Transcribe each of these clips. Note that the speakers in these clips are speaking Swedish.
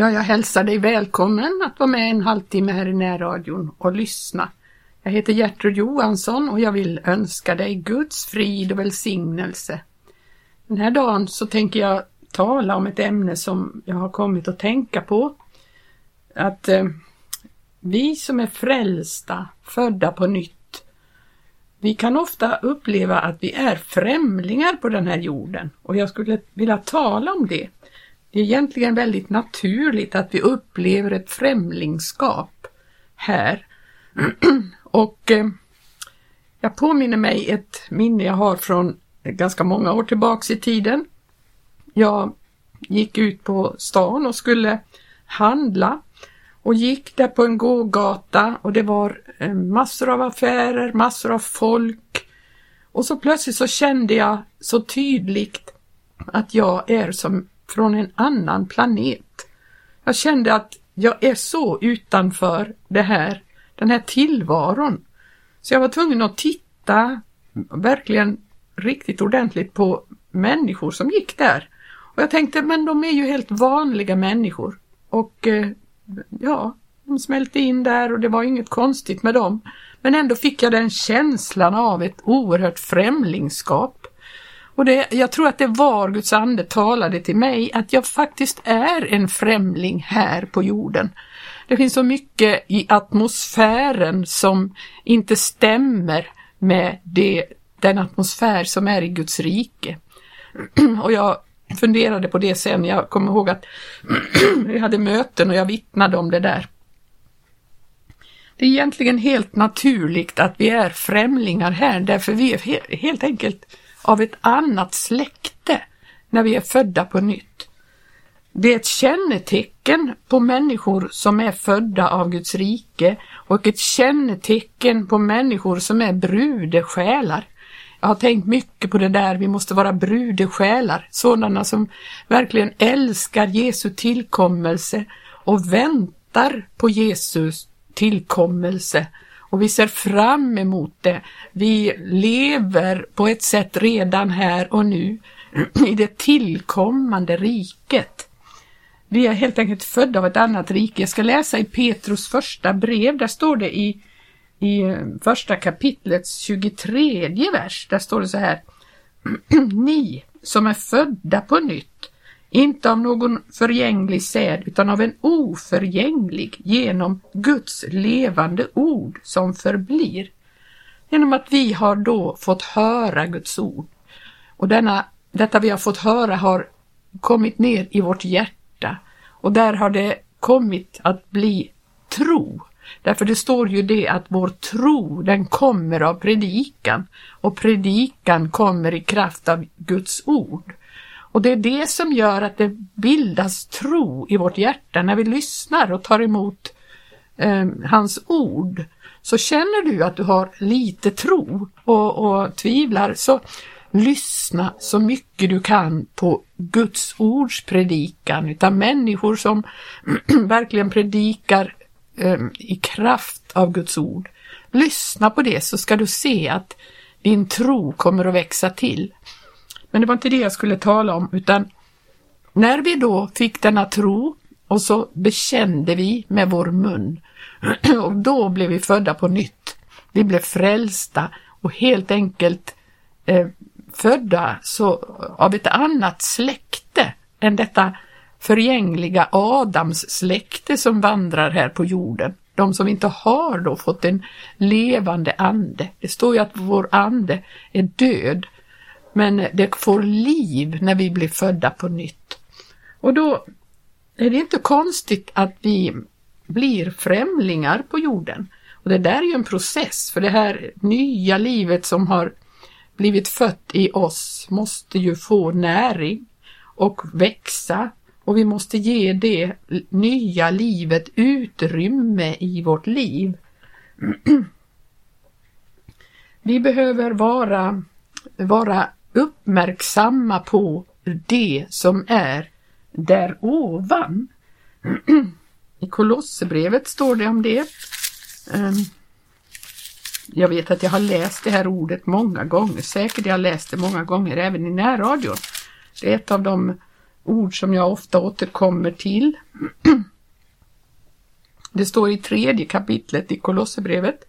Ja, jag hälsar dig välkommen att vara med en halvtimme här i närradion och lyssna. Jag heter Gertrud Johansson och jag vill önska dig Guds frid och välsignelse. Den här dagen så tänker jag tala om ett ämne som jag har kommit att tänka på. Att eh, vi som är frälsta, födda på nytt, vi kan ofta uppleva att vi är främlingar på den här jorden och jag skulle vilja tala om det. Det är egentligen väldigt naturligt att vi upplever ett främlingskap här. och eh, jag påminner mig ett minne jag har från ganska många år tillbaks i tiden. Jag gick ut på stan och skulle handla och gick där på en gågata och det var eh, massor av affärer, massor av folk. Och så plötsligt så kände jag så tydligt att jag är som från en annan planet. Jag kände att jag är så utanför det här, den här tillvaron. Så jag var tvungen att titta verkligen riktigt ordentligt på människor som gick där. Och jag tänkte, men de är ju helt vanliga människor. Och eh, ja, de smälte in där och det var inget konstigt med dem. Men ändå fick jag den känslan av ett oerhört främlingskap. Och det, jag tror att det var Guds ande talade till mig att jag faktiskt är en främling här på jorden. Det finns så mycket i atmosfären som inte stämmer med det, den atmosfär som är i Guds rike. Och jag funderade på det sen, jag kommer ihåg att vi hade möten och jag vittnade om det där. Det är egentligen helt naturligt att vi är främlingar här därför vi är helt enkelt av ett annat släkte när vi är födda på nytt. Det är ett kännetecken på människor som är födda av Guds rike och ett kännetecken på människor som är brudesjälar. Jag har tänkt mycket på det där, vi måste vara brudesjälar, sådana som verkligen älskar Jesu tillkommelse och väntar på Jesus tillkommelse och vi ser fram emot det. Vi lever på ett sätt redan här och nu i det tillkommande riket. Vi är helt enkelt födda av ett annat rike. Jag ska läsa i Petrus första brev, där står det i, i eh, första kapitlets 23 vers, där står det så här. Ni som är födda på nytt inte av någon förgänglig säd utan av en oförgänglig genom Guds levande ord som förblir. Genom att vi har då fått höra Guds ord. Och denna, detta vi har fått höra har kommit ner i vårt hjärta och där har det kommit att bli tro. Därför det står ju det att vår tro den kommer av predikan och predikan kommer i kraft av Guds ord. Och det är det som gör att det bildas tro i vårt hjärta när vi lyssnar och tar emot eh, hans ord. Så känner du att du har lite tro och, och tvivlar så lyssna så mycket du kan på Guds ords predikan utan människor som verkligen predikar eh, i kraft av Guds ord. Lyssna på det så ska du se att din tro kommer att växa till. Men det var inte det jag skulle tala om, utan när vi då fick denna tro och så bekände vi med vår mun och då blev vi födda på nytt. Vi blev frälsta och helt enkelt eh, födda så, av ett annat släkte än detta förgängliga Adams släkte som vandrar här på jorden. De som inte har då fått en levande ande. Det står ju att vår ande är död men det får liv när vi blir födda på nytt. Och då är det inte konstigt att vi blir främlingar på jorden. Och det där är ju en process, för det här nya livet som har blivit fött i oss måste ju få näring och växa och vi måste ge det nya livet utrymme i vårt liv. Vi behöver vara, vara uppmärksamma på det som är där ovan. I Kolosserbrevet står det om det. Ehm, jag vet att jag har läst det här ordet många gånger, säkert jag har läst det många gånger även i närradion. Det är ett av de ord som jag ofta återkommer till. Det står i tredje kapitlet i Kolosserbrevet.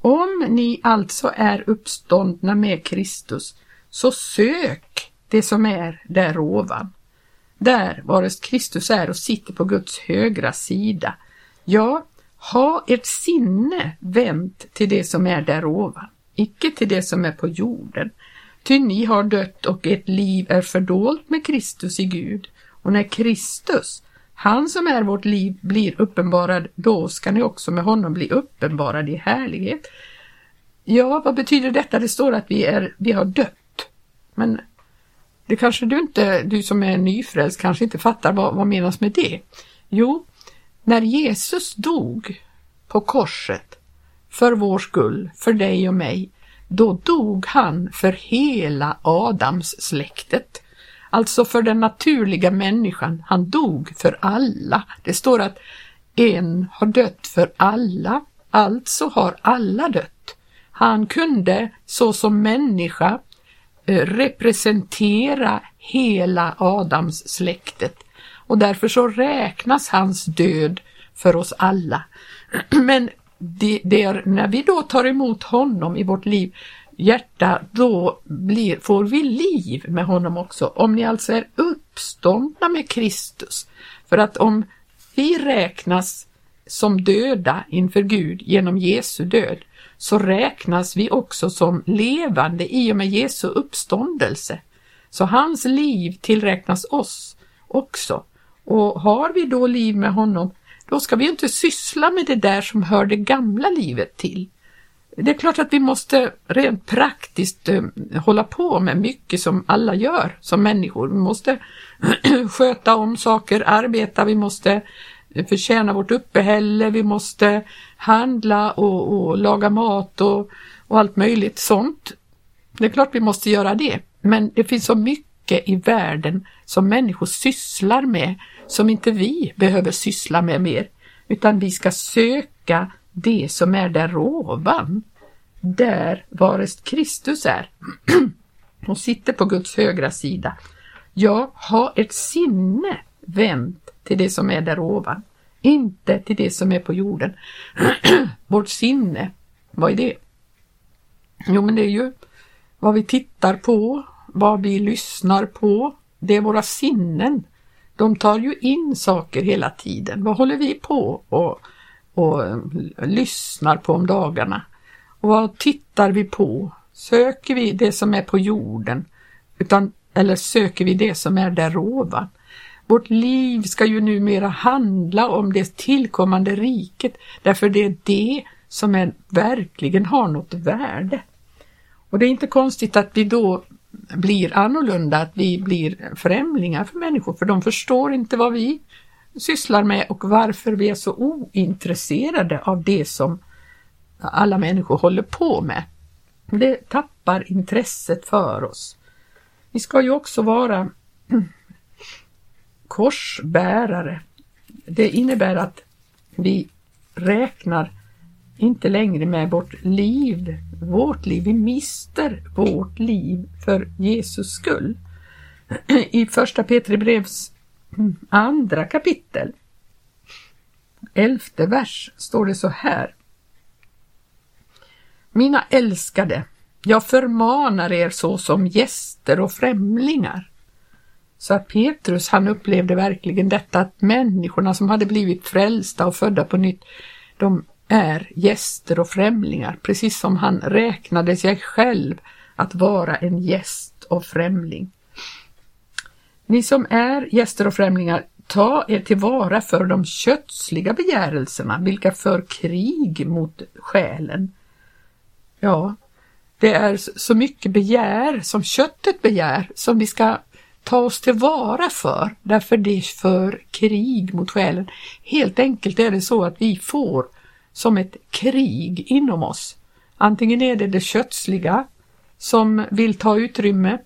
Om ni alltså är uppståndna med Kristus, så sök det som är där ovan. Där varest Kristus är och sitter på Guds högra sida. Ja, ha ert sinne vänt till det som är där ovan, icke till det som är på jorden. Ty ni har dött och ert liv är fördolt med Kristus i Gud. Och när Kristus, han som är vårt liv, blir uppenbarad, då ska ni också med honom bli uppenbarade i härlighet. Ja, vad betyder detta? Det står att vi, är, vi har dött. Men det kanske du inte, du som är nyfrälst, kanske inte fattar vad, vad menas med det. Jo, när Jesus dog på korset för vår skull, för dig och mig, då dog han för hela Adams släktet. Alltså för den naturliga människan. Han dog för alla. Det står att en har dött för alla, alltså har alla dött. Han kunde såsom människa Eh, representera hela Adams släktet och därför så räknas hans död för oss alla. Men det, det, är när vi då tar emot honom i vårt liv, hjärta, då blir, får vi liv med honom också. Om ni alltså är uppståndna med Kristus. För att om vi räknas som döda inför Gud genom Jesu död, så räknas vi också som levande i och med Jesu uppståndelse. Så hans liv tillräknas oss också. Och har vi då liv med honom, då ska vi inte syssla med det där som hör det gamla livet till. Det är klart att vi måste rent praktiskt eh, hålla på med mycket som alla gör som människor. Vi måste sköta om saker, arbeta, vi måste förtjäna vårt uppehälle, vi måste handla och, och laga mat och, och allt möjligt sånt. Det är klart vi måste göra det, men det finns så mycket i världen som människor sysslar med som inte vi behöver syssla med mer, utan vi ska söka det som är där ovan, där varest Kristus är och sitter på Guds högra sida. Ja, ha ett sinne vänt till det som är där ovan, inte till det som är på jorden. Vårt sinne, vad är det? Jo, men det är ju vad vi tittar på, vad vi lyssnar på, det är våra sinnen de tar ju in saker hela tiden. Vad håller vi på och, och lyssnar på om dagarna? Och vad tittar vi på? Söker vi det som är på jorden? Utan, eller söker vi det som är där ovan? Vårt liv ska ju numera handla om det tillkommande riket, därför det är det som är, verkligen har något värde. Och det är inte konstigt att vi då blir annorlunda, att vi blir främlingar för människor, för de förstår inte vad vi sysslar med och varför vi är så ointresserade av det som alla människor håller på med. Det tappar intresset för oss. Vi ska ju också vara korsbärare. Det innebär att vi räknar inte längre med vårt liv, vårt liv. Vi mister vårt liv för Jesus skull. I första Petri brevs mm, andra kapitel, elfte vers, står det så här. Mina älskade, jag förmanar er så som gäster och främlingar. Så att Petrus han upplevde verkligen detta att människorna som hade blivit frälsta och födda på nytt, de är gäster och främlingar, precis som han räknade sig själv att vara en gäst och främling. Ni som är gäster och främlingar, ta er tillvara för de kötsliga begärelserna, vilka för krig mot själen. Ja, det är så mycket begär som köttet begär som vi ska ta oss tillvara för, därför det för krig mot själen. Helt enkelt är det så att vi får som ett krig inom oss. Antingen är det det kötsliga som vill ta utrymme,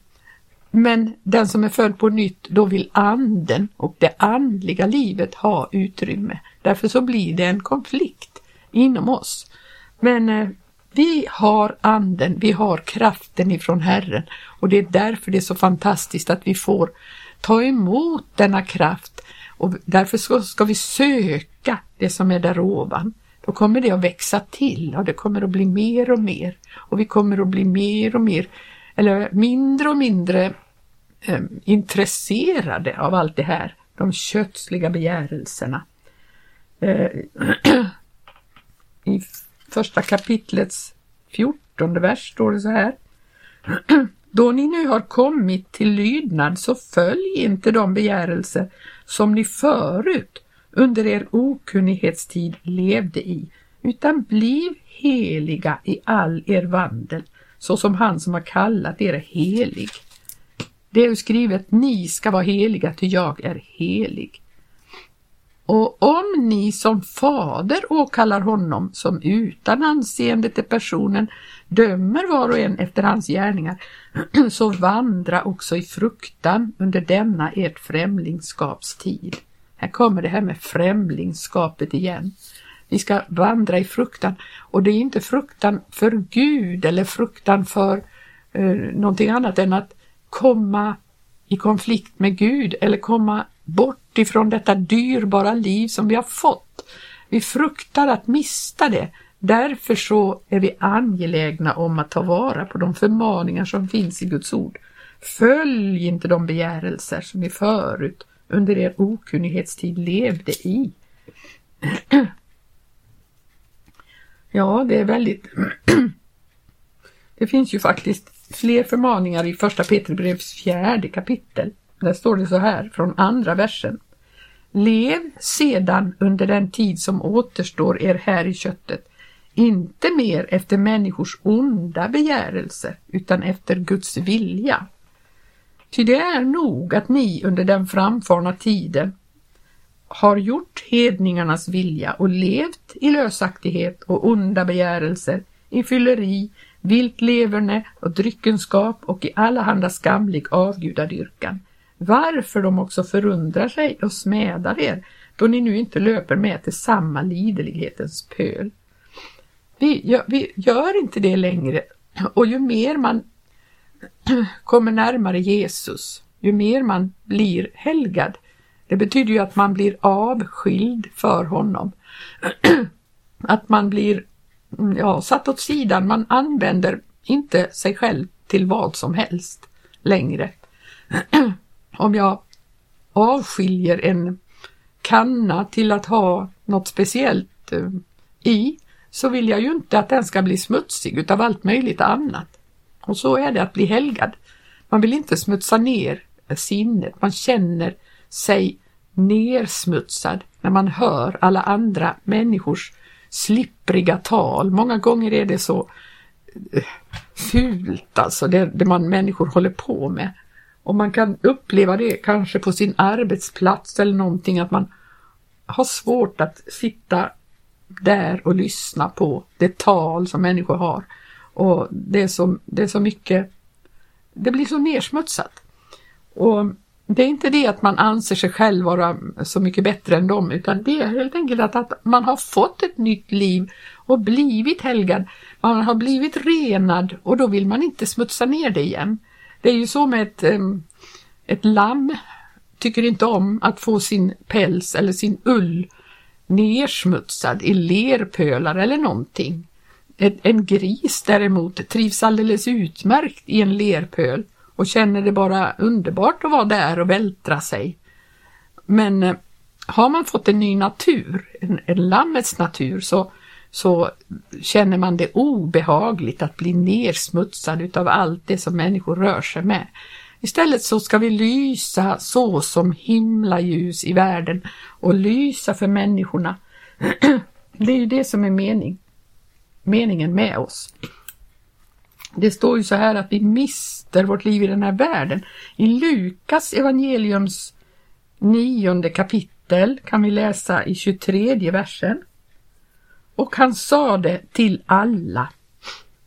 men den som är född på nytt, då vill anden och det andliga livet ha utrymme. Därför så blir det en konflikt inom oss. Men eh, vi har anden, vi har kraften ifrån Herren och det är därför det är så fantastiskt att vi får ta emot denna kraft och därför ska vi söka det som är där ovan. Då kommer det att växa till och det kommer att bli mer och mer och vi kommer att bli mer och mer, eller mindre och mindre eh, intresserade av allt det här, de kötsliga begärelserna. Eh, första kapitlets fjortonde vers står det så här. Då ni nu har kommit till lydnad så följ inte de begärelser som ni förut under er okunnighetstid levde i, utan bliv heliga i all er vandel, så som han som har kallat er helig. Det är ju skrivet, ni ska vara heliga, ty jag är helig. Och om ni som fader åkallar honom som utan anseende till personen dömer var och en efter hans gärningar, så vandra också i fruktan under denna ert främlingskapstid. Här kommer det här med främlingskapet igen. Vi ska vandra i fruktan och det är inte fruktan för Gud eller fruktan för eh, någonting annat än att komma i konflikt med Gud eller komma bort ifrån detta dyrbara liv som vi har fått. Vi fruktar att mista det. Därför så är vi angelägna om att ta vara på de förmaningar som finns i Guds ord. Följ inte de begärelser som ni förut under er okunnighetstid levde i. Ja, det är väldigt... Det finns ju faktiskt fler förmaningar i första Petrus fjärde kapitel. Där står det så här från andra versen. Lev sedan under den tid som återstår er här i köttet, inte mer efter människors onda begärelse utan efter Guds vilja. Ty det är nog att ni under den framfarna tiden har gjort hedningarnas vilja och levt i lösaktighet och onda begärelser, i fylleri, vilt leverne och dryckenskap och i allehanda skamlig avgudadyrkan varför de också förundrar sig och smädar er, då ni nu inte löper med till samma liderlighetens pöl. Vi gör, vi gör inte det längre och ju mer man kommer närmare Jesus, ju mer man blir helgad, det betyder ju att man blir avskild för honom. Att man blir ja, satt åt sidan, man använder inte sig själv till vad som helst längre om jag avskiljer en kanna till att ha något speciellt eh, i så vill jag ju inte att den ska bli smutsig utav allt möjligt annat. Och så är det att bli helgad. Man vill inte smutsa ner eh, sinnet, man känner sig nersmutsad när man hör alla andra människors slippriga tal. Många gånger är det så eh, fult alltså, det, det man människor håller på med. Och man kan uppleva det kanske på sin arbetsplats eller någonting att man har svårt att sitta där och lyssna på det tal som människor har. Och det är så, det är så mycket, det blir så nersmutsat. Och det är inte det att man anser sig själv vara så mycket bättre än dem, utan det är helt enkelt att, att man har fått ett nytt liv och blivit helgad. Man har blivit renad och då vill man inte smutsa ner det igen. Det är ju så med ett, ett lamm tycker inte om att få sin päls eller sin ull nersmutsad i lerpölar eller någonting. En gris däremot trivs alldeles utmärkt i en lerpöl och känner det bara underbart att vara där och vältra sig. Men eh, har man fått en ny natur, en, en lammets natur, så så känner man det obehagligt att bli nersmutsad utav allt det som människor rör sig med. Istället så ska vi lysa så som himlaljus i världen och lysa för människorna. Det är ju det som är mening, meningen med oss. Det står ju så här att vi mister vårt liv i den här världen. I Lukas evangeliums nionde kapitel kan vi läsa i 23 versen. Och han sade till alla,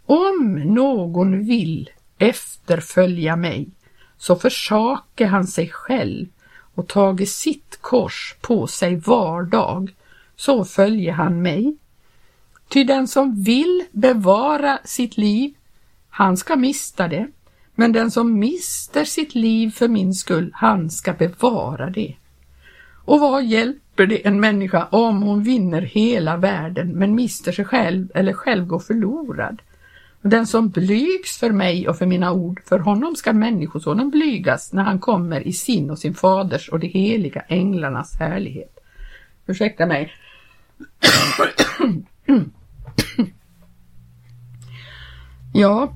om någon vill efterfölja mig, så försake han sig själv och tage sitt kors på sig var dag, så följer han mig. Ty den som vill bevara sitt liv, han ska mista det, Men den som mister sitt liv för min skull, han ska bevara det. Och vad hjälper det en människa om hon vinner hela världen men mister sig själv eller själv går förlorad? Den som blygs för mig och för mina ord, för honom ska Människosonen blygas när han kommer i sin och sin faders och de heliga änglarnas härlighet. Ursäkta mig. Ja,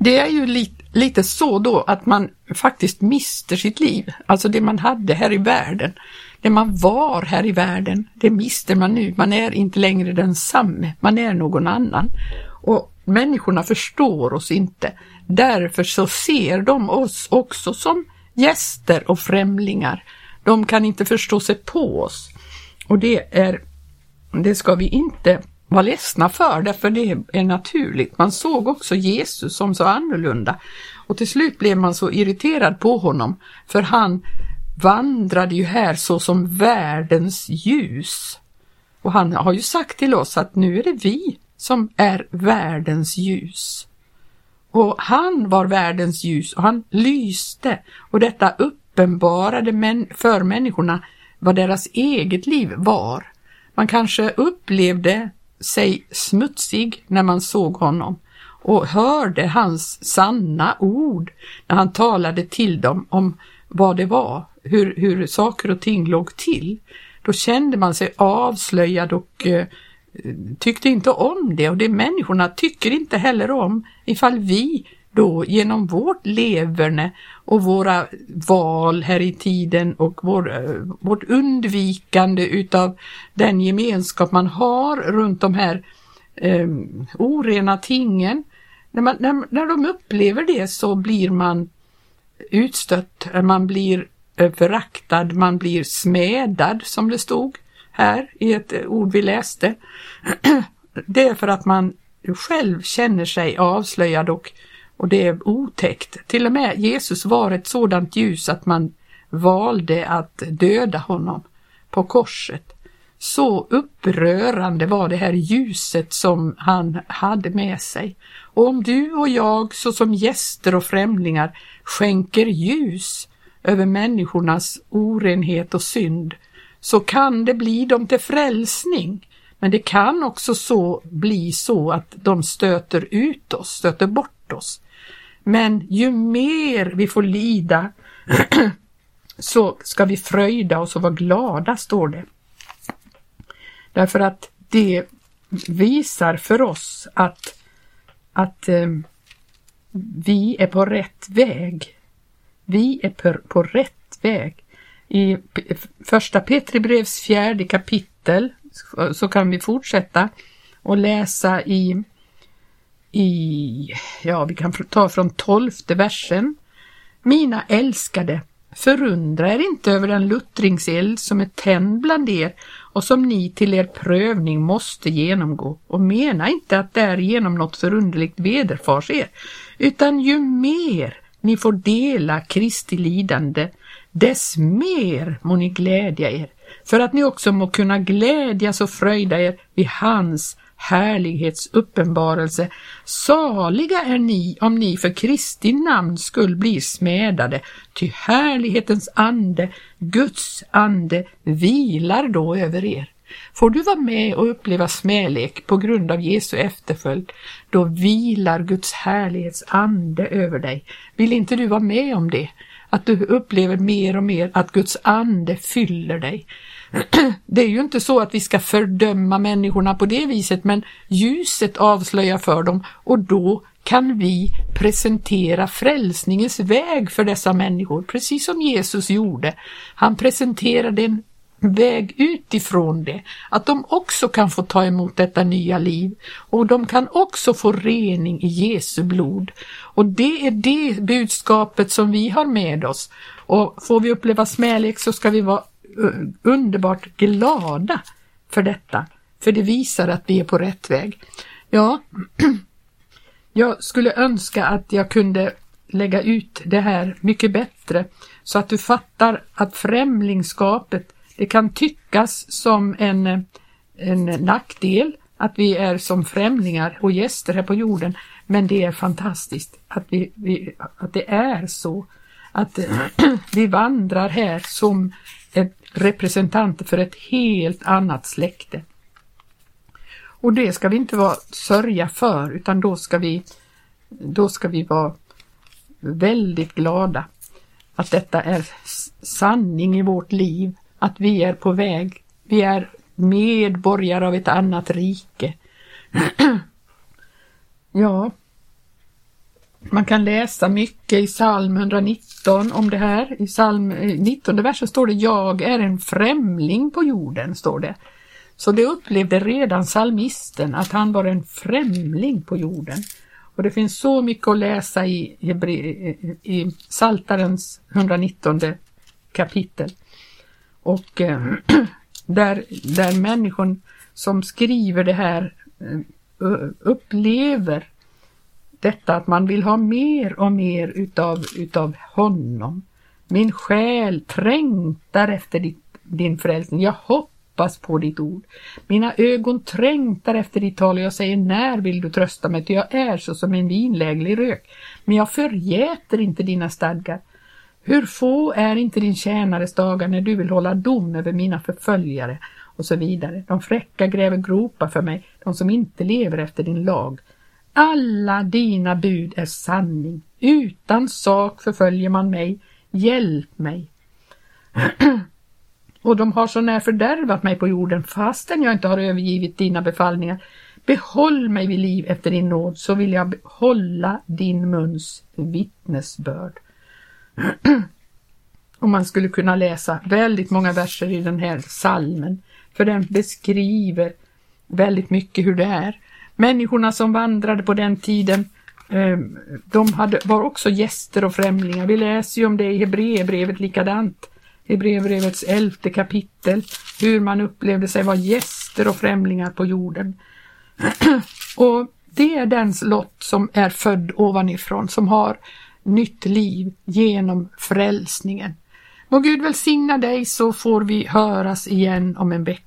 det är ju lite, lite så då att man faktiskt mister sitt liv, alltså det man hade här i världen. Det man var här i världen, det mister man nu. Man är inte längre densamme, man är någon annan. Och människorna förstår oss inte. Därför så ser de oss också som gäster och främlingar. De kan inte förstå sig på oss. Och det är, det ska vi inte var ledsna för, därför det är naturligt. Man såg också Jesus som så annorlunda och till slut blev man så irriterad på honom för han vandrade ju här så som världens ljus. Och han har ju sagt till oss att nu är det vi som är världens ljus. Och han var världens ljus och han lyste och detta uppenbarade för människorna vad deras eget liv var. Man kanske upplevde sig smutsig när man såg honom och hörde hans sanna ord när han talade till dem om vad det var, hur, hur saker och ting låg till. Då kände man sig avslöjad och eh, tyckte inte om det och det människorna tycker inte heller om ifall vi då genom vårt leverne och våra val här i tiden och vår, eh, vårt undvikande utav den gemenskap man har runt de här eh, orena tingen. När, man, när, när de upplever det så blir man utstött, man blir eh, föraktad, man blir smädad som det stod här i ett eh, ord vi läste. Det är för att man själv känner sig avslöjad och och det är otäckt. Till och med Jesus var ett sådant ljus att man valde att döda honom på korset. Så upprörande var det här ljuset som han hade med sig. Och om du och jag såsom gäster och främlingar skänker ljus över människornas orenhet och synd så kan det bli dem till frälsning. Men det kan också så bli så att de stöter ut oss, stöter bort oss. Men ju mer vi får lida så ska vi fröjda oss och vara glada, står det. Därför att det visar för oss att, att eh, vi är på rätt väg. Vi är på, på rätt väg. I första Petri brevs fjärde kapitel så kan vi fortsätta och läsa i i, ja vi kan ta från tolfte versen. Mina älskade, förundra er inte över den luttringseld som är tänd bland er och som ni till er prövning måste genomgå och mena inte att därigenom något förunderligt vederfars er, utan ju mer ni får dela Kristi lidande, dess mer må ni glädja er, för att ni också må kunna glädjas och fröjda er vid hans Härlighetsuppenbarelse. Saliga är ni om ni för Kristi namn skull blir smädade, ty härlighetens ande, Guds ande, vilar då över er. Får du vara med och uppleva smälek på grund av Jesu efterföljd, då vilar Guds härlighets ande över dig. Vill inte du vara med om det? Att du upplever mer och mer att Guds ande fyller dig. Det är ju inte så att vi ska fördöma människorna på det viset, men ljuset avslöjar för dem och då kan vi presentera frälsningens väg för dessa människor, precis som Jesus gjorde. Han presenterade en väg utifrån det, att de också kan få ta emot detta nya liv och de kan också få rening i Jesu blod. Och det är det budskapet som vi har med oss. Och får vi uppleva smälek så ska vi vara underbart glada för detta, för det visar att vi är på rätt väg. Ja, jag skulle önska att jag kunde lägga ut det här mycket bättre så att du fattar att främlingskapet, det kan tyckas som en, en nackdel att vi är som främlingar och gäster här på jorden. Men det är fantastiskt att, vi, vi, att det är så att vi vandrar här som ett representanter för ett helt annat släkte. Och det ska vi inte vara sörja för utan då ska vi, då ska vi vara väldigt glada att detta är sanning i vårt liv, att vi är på väg, vi är medborgare av ett annat rike. ja, man kan läsa mycket i psalm 119 om det här. I psalm eh, 19 versen står det Jag är en främling på jorden, står det. Så det upplevde redan psalmisten att han var en främling på jorden. Och det finns så mycket att läsa i, i Saltarens 119 kapitel. Och eh, där, där människan som skriver det här eh, upplever detta att man vill ha mer och mer utav, utav honom. Min själ trängtar efter ditt, din frälsning. Jag hoppas på ditt ord. Mina ögon trängtar efter ditt tal och jag säger när vill du trösta mig? Ty jag är så som en vinläglig rök. Men jag förgäter inte dina stadgar. Hur få är inte din tjänares dagar när du vill hålla dom över mina förföljare och så vidare. De fräcka gräver gropar för mig, de som inte lever efter din lag. Alla dina bud är sanning. Utan sak förföljer man mig. Hjälp mig. och de har så när fördärvat mig på jorden fastän jag inte har övergivit dina befallningar. Behåll mig vid liv efter din nåd så vill jag hålla din muns vittnesbörd. och man skulle kunna läsa väldigt många verser i den här salmen för den beskriver väldigt mycket hur det är. Människorna som vandrade på den tiden ehm, de hade, var också gäster och främlingar. Vi läser ju om det i Hebreerbrevet likadant. Hebreerbrevets elfte kapitel, hur man upplevde sig vara gäster och främlingar på jorden. och det är den lott som är född ovanifrån, som har nytt liv genom frälsningen. Må Gud välsigna dig så får vi höras igen om en vecka.